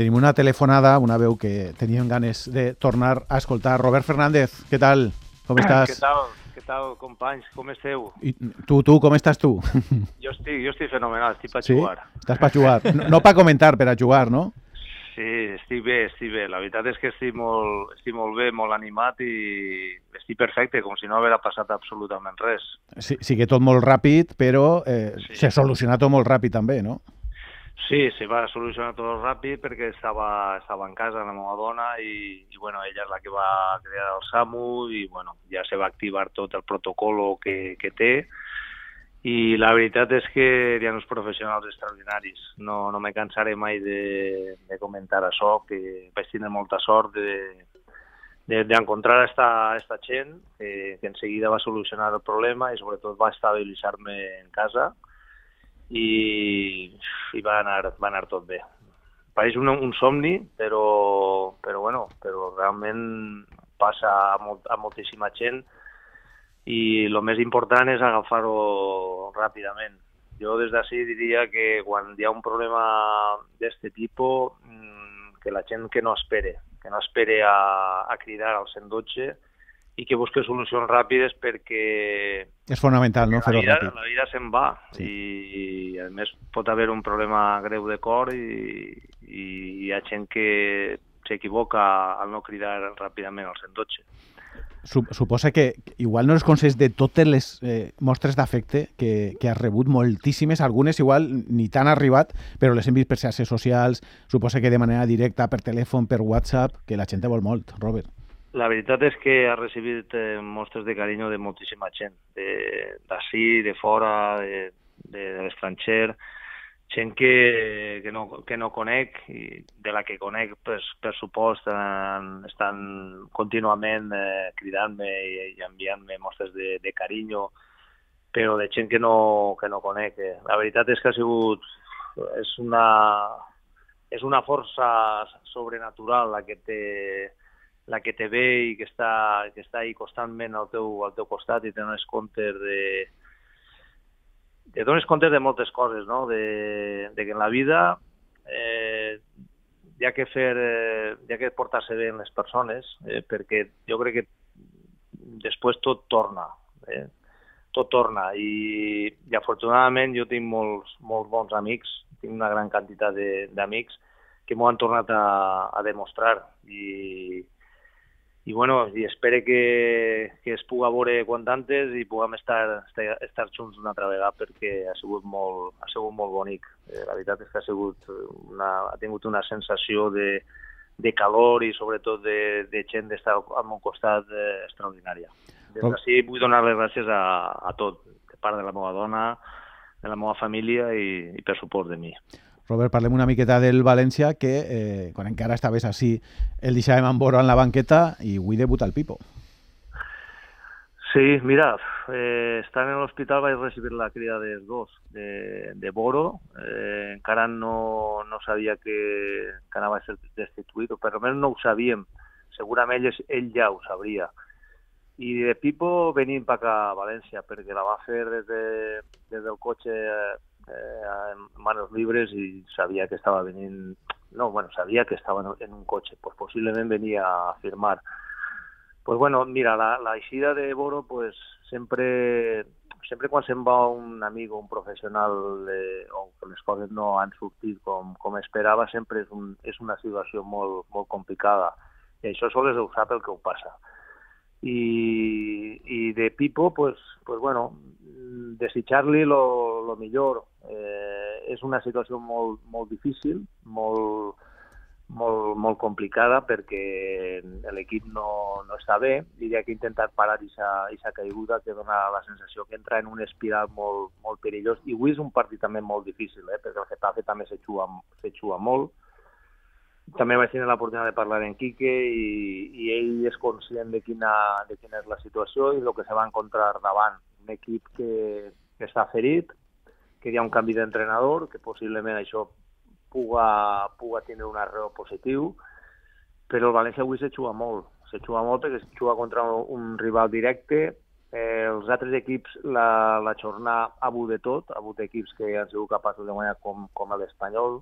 Tenim una telefonada, una veu que teníem ganes de tornar a escoltar. Robert Fernández, què tal? Com estàs? Què tal? Què tal, companys? Com esteu? I tu, tu, com estàs tu? Jo estic, jo estic fenomenal, estic per sí? jugar. Estàs per jugar. No, no per comentar, per a jugar, no? Sí, estic bé, estic bé. La veritat és que estic molt, estic molt bé, molt animat i estic perfecte, com si no haguera passat absolutament res. Sí, sí que tot molt ràpid, però eh, Sí. s'ha solucionat tot molt ràpid també, no? Sí, se va solucionar tot ràpid perquè estava, estava en casa la meva dona i, i bueno, ella és la que va crear el SAMU i bueno, ja se va activar tot el protocolo que, que té i la veritat és que hi ha uns professionals extraordinaris. No, no me cansaré mai de, de comentar això, que vaig tenir molta sort de, de, d'encontrar esta, esta gent que, que en seguida va solucionar el problema i sobretot va estabilitzar-me en casa i, i va, anar, va anar tot bé. Pareix un, un somni, però, però, bueno, però realment passa a, molt, a moltíssima gent i el més important és agafar-ho ràpidament. Jo des d'ací diria que quan hi ha un problema d'aquest tipus, mm, que la gent que no espere, que no espere a, a cridar al 112 i que busque solucions ràpides perquè És fonamental, no?, fer-ho ràpid. la vida se'n va Sí. i, i a més pot haver un problema greu de cor i, i hi ha gent que s'equivoca al no cridar ràpidament al 112. Sup- Suposa que igual no eres conscients de totes les eh, mostres d'afecte que, que has rebut, moltíssimes, algunes igual ni t'han arribat, però les hem vist per xarxes socials, suposa que de manera directa, per telèfon, per WhatsApp, que la gent vol molt, Robert. La veritat és que ha recibit eh, mostres de carinyo de moltíssima gent, de- d'ací, de, fora, de, de, de l'estranger, gent que, que, no, que no conec i de la que conec, pues, per supost, estan, estan contínuament eh, cridant-me i, i enviant-me mostres de, de carinyo, però de gent que no, que no conec. Eh. La veritat és que ha sigut... És una, és una força sobrenatural la que té la que te ve i que està, que està ahí constantment al teu, al teu costat i te dones compte de, te dones compte de moltes coses, no? De, de que en la vida eh, hi ha que fer, eh, hi ha que portar-se bé en les persones, eh, perquè jo crec que després tot torna, eh? tot torna i, i afortunadament jo tinc molts, molts bons amics, tinc una gran quantitat d'amics que m'ho han tornat a, a demostrar i, i bueno, i espero que, que es puga veure quant antes i puguem estar, estar, estar junts una altra vegada perquè ha sigut molt, ha sigut molt bonic. Eh, la veritat és que ha, sigut una, ha tingut una sensació de, de calor i sobretot de, de gent d'estar al meu costat eh, extraordinària. Des d'ací vull donar les gràcies a, a tot, de part de la meva dona, de la meva família i, i per suport de mi. Robert, parlem una miqueta del València, que eh, quan encara estaves així, el deixàvem en Boro en la banqueta i avui debuta el Pipo. Sí, mira, eh, estant en l'hospital vaig recibir la crida dels dos, de, de Boro, eh, encara no, no sabia que, que anava a ser destituït, o per almenys no ho sabíem, segurament ell, ell ja ho sabria. De Pipo venim per a València, perquè la va fer des, de, des del cotxe eh, en manos libres i sabia que estava venint... No, bueno, sabia que estava en- un cotxe, pues posiblement venia a firmar. Pues bueno, mira, la, la de Boro, pues sempre, sempre quan se'n va un amic o un professional eh, o que no han sortit com, com esperava, sempre és, un, és una situació molt, molt complicada. I això sols ho sap el que. I, i de Pipo, pues, pues bueno, desitjar-li lo, lo millor. Eh, és una situació molt, molt difícil, molt, molt, molt complicada perquè l'equip no, no està bé i ha que intentar parar aquesta caiguda que dona la sensació que entra en un espiral molt, molt perillós i avui és un partit també molt difícil eh, perquè el Getafe també se juga, se molt també vaig tenir l'oportunitat de parlar amb Quique i, i ell és conscient de quina, de quina és la situació i el que se va encontrar davant. Un equip que, que està ferit, que hi ha un canvi d'entrenador, que possiblement això puga, puga tenir un arreu positiu, però el València avui se juga molt. Se juga molt perquè se juga contra un rival directe. Eh, els altres equips, la, la jornada ha hagut de tot, ha hagut equips que han sigut capaços de guanyar com, com l'Espanyol,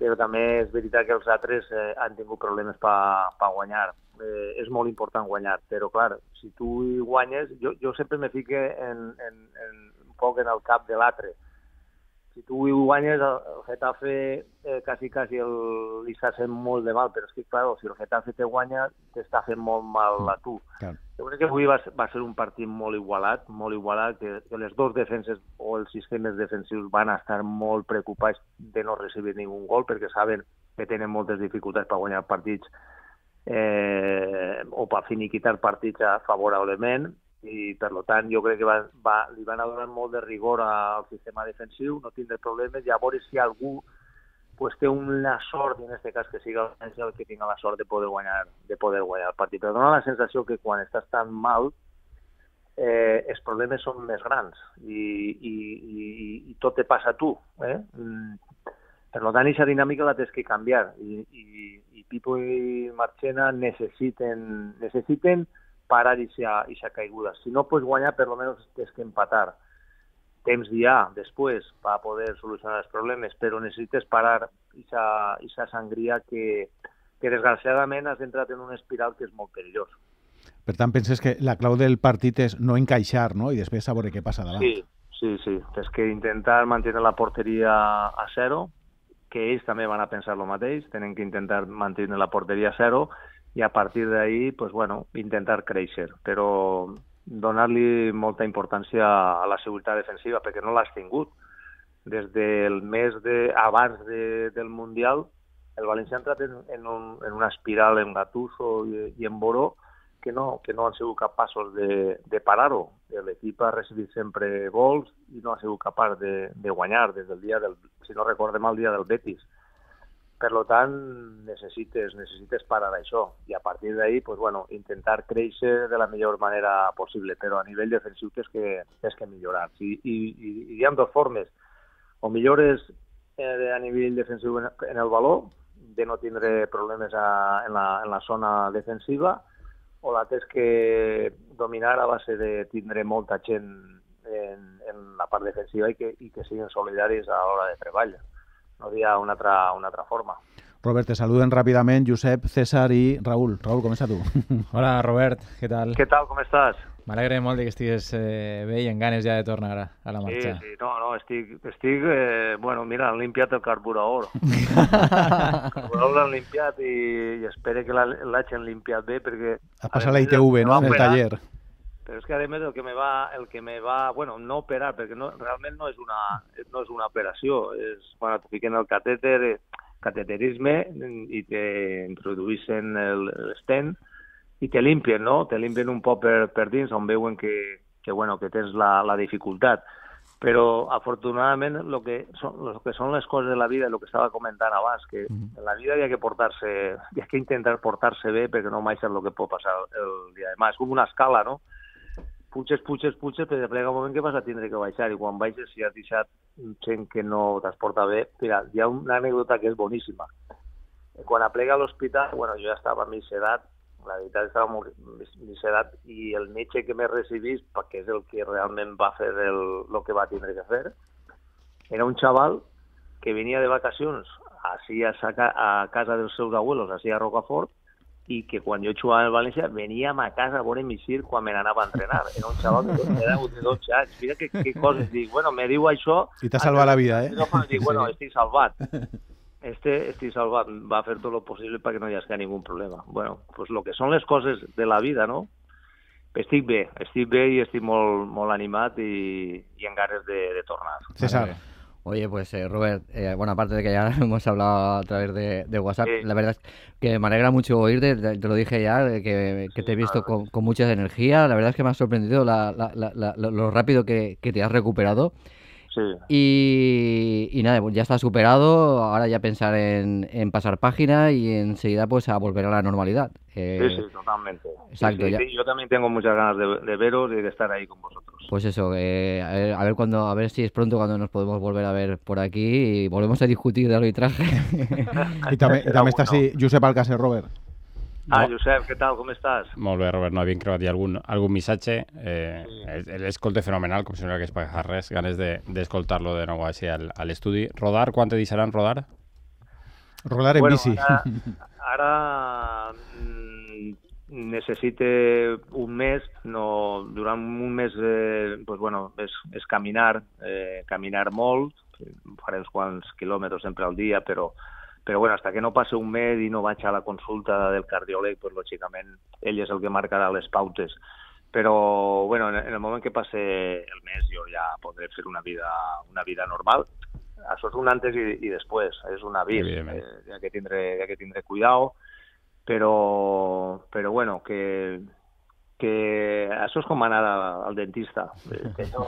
però també és veritat que els altres eh, han tingut problemes per pa guanyar. Eh, és molt important guanyar, però clar, si tu guanyes, jo, jo sempre me fique en, en, en, poc en el cap de l'altre si tu ho guanyes, el, Getafe eh, quasi, quasi el, li està fent molt de mal, però és que, clar, si el Getafe te guanya, t'està fent molt mal a tu. Clar. Jo crec que avui va, va ser un partit molt igualat, molt igualat, que, que les dues defenses o els sistemes defensius van estar molt preocupats de no recibir ningú gol, perquè saben que tenen moltes dificultats per guanyar partits eh, o per finiquitar partits favorablement, i per tant jo crec que va, va, li van donar molt de rigor al sistema defensiu, no tindre problemes, veure si algú pues, té una sort, en aquest cas que siga el que tinga la sort de poder guanyar, de poder guanyar el partit. Però dona la sensació que quan estàs tan mal eh, els problemes són més grans i, i, i, i tot te passa a tu. Eh? Mm. Per tant, aquesta dinàmica la tens que canviar i, i, i Pipo i Marchena necessiten, necessiten parar esa caiguda. Si no puedes guanyar, per lo menos tienes que empatar. Temps dia després per poder solucionar els problemes, però necessites parar esa sangria que, que desgraciadament has entrat en un espiral que és molt perillós. Per tant, penses que la clau del partit és no encaixar, no? I després saber què passa davant. Sí, sí, sí. Tens que intentar mantenir la porteria a zero, que ells també van a pensar el mateix, tenen que intentar mantenir la porteria a zero i a partir d'ahir, pues, bueno, intentar créixer, però donar-li molta importància a la seguretat defensiva perquè no l'has tingut. Des del mes de, abans de, del Mundial, el València ha entrat en, en, un, en una espiral en Gattuso i, i en Boró que no, que no han sigut capaços de, de parar-ho. L'equip ha recibit sempre gols i no ha sigut capaç de, de guanyar des del dia del, si no recordem, el dia del Betis. Per tant, necessites, necessites parar això i a partir d'ahir pues, bueno, intentar créixer de la millor manera possible, però a nivell defensiu tens que, tens que millorar. I, i, i, i hi ha dues formes. O millores eh, a nivell defensiu en, en el valor, de no tindre problemes a, en, la, en la zona defensiva, o la tens que dominar a base de tindre molta gent en, en la part defensiva i que, i que siguin solidaris a l'hora de treballar no havia una altra, una altra forma. Robert, te saluden ràpidament Josep, César i Raül. Raül, com estàs tu? Hola, Robert, què tal? Què tal, com estàs? M'alegra molt que estigues eh, bé i en ganes ja de tornar a, a la marxa. Sí, sí, no, no, estic, estic eh, bueno, mira, han limpiat el carburador. el carburador l'han limpiat i, i espero que l'hagin limpiat bé perquè... Has passat la ITV, no?, en el taller. Però és que a més el que me va, el que me va, bueno, no operar, perquè no, realment no és una, no és una operació, és quan et fiquen el catèter, cateterisme i te introduïssin l'estent i te limpien, no? Te limpien un poc per, per dins on veuen que, que, bueno, que tens la, la dificultat. Però afortunadament lo que, són, lo que són les coses de la vida, el que estava comentant abans, que en la vida hi ha que portar-se, hi ha que intentar portar-se bé perquè no mai saps el que pot passar el dia de demà. És com una escala, no? Puges, puges, puges, però plega un moment que vas a tindre que baixar i quan baixes si has deixat gent que no t'esporta bé, mira, hi ha una anècdota que és boníssima. Quan aplega a l'hospital, bueno, jo ja estava a mitja edat, la veritat estava molt mitja edat, i el metge que m'he recibit, perquè és el que realment va fer el, el que va tindre que fer, era un xaval que venia de vacacions així a, a casa dels seus abuelos, a Rocafort, i que quan jo jugava al València veníem a casa a veure Missir quan me n'anava a entrenar. Era un xaval de, era de 12 anys. Mira que, que coses. Dic, bueno, me diu això... I t'ha salvat la vida, eh? No, dic, bueno, sí. estic salvat. Este, estic salvat. Va fer tot el possible perquè no hi hagi ningú problema. Bueno, pues lo que són les coses de la vida, no? Estic bé, estic bé i estic molt, molt animat i, i en ganes de, de tornar. César. Vale. Oye, pues eh, Robert, eh, bueno, aparte de que ya hemos hablado a través de, de WhatsApp, sí. la verdad es que me alegra mucho oírte, te, te lo dije ya, que, que te he visto con, con, mucha energía, la verdad es que me ha sorprendido la, la, la, lo rápido que, que, te has recuperado. Sí. Y, y, nada, ya está superado, ahora ya pensar en, en, pasar página y enseguida pues a volver a la normalidad. Eh, sí, sí, totalmente. Exacto. Sí, sí, yo también tengo muchas ganas de, de, veros y de estar ahí con vosotros. Pues eso, eh, a, ver, a ver cuando, a ver si es pronto cuando nos podemos volver a ver por aquí y volvemos a discutir de arbitraje. y també, i també està així Josep Alcácer, Robert. Ah, Josep, què tal? Com estàs? Molt bé, Robert, no havíem creuat algun, algun missatge. Eh, sí. L'escolte fenomenal, com si no hagués pagat res. Ganes d'escoltar-lo de, de nou així al, a l'estudi. Rodar, quan te deixaran rodar? Rodar en bueno, bici. Ara, ara necessite un mes, no, durant un mes eh, pues, bueno, és, és caminar, eh, caminar molt, faré uns quants quilòmetres sempre al dia, però, però bueno, hasta que no passe un mes i no vaig a la consulta del cardiòleg, pues, lògicament ell és el que marcarà les pautes. Però bueno, en, en el moment que passe el mes jo ja podré fer una vida, una vida normal. Això és un antes i, i després, és un avís, eh, ha que tindre, hi ha que tindre cuidado, però, però bueno, que, que això és com anar al, dentista. Que no,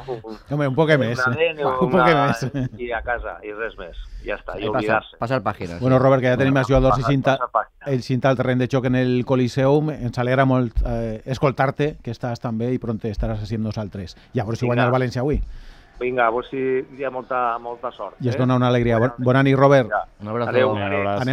Home, un poc més. una Un poc més. i a casa, i res més. Ja està, i pasa, oblidar-se. pasar páginas. Bueno, Robert, que ja tenim els jugadors i Passa- cinta, el cinta al terreny de xoc en el Coliseum. Ens alegra molt eh, escoltar-te, que estàs també i pronte estaràs així amb nosaltres. I a veure si guanya el València avui. Vinga, a veure si hi ha molta, molta sort. I es eh? dona una alegria. Bon- Bona nit, Robert. Vinga. Un abrazo. Adeu. Un abrazo. Anem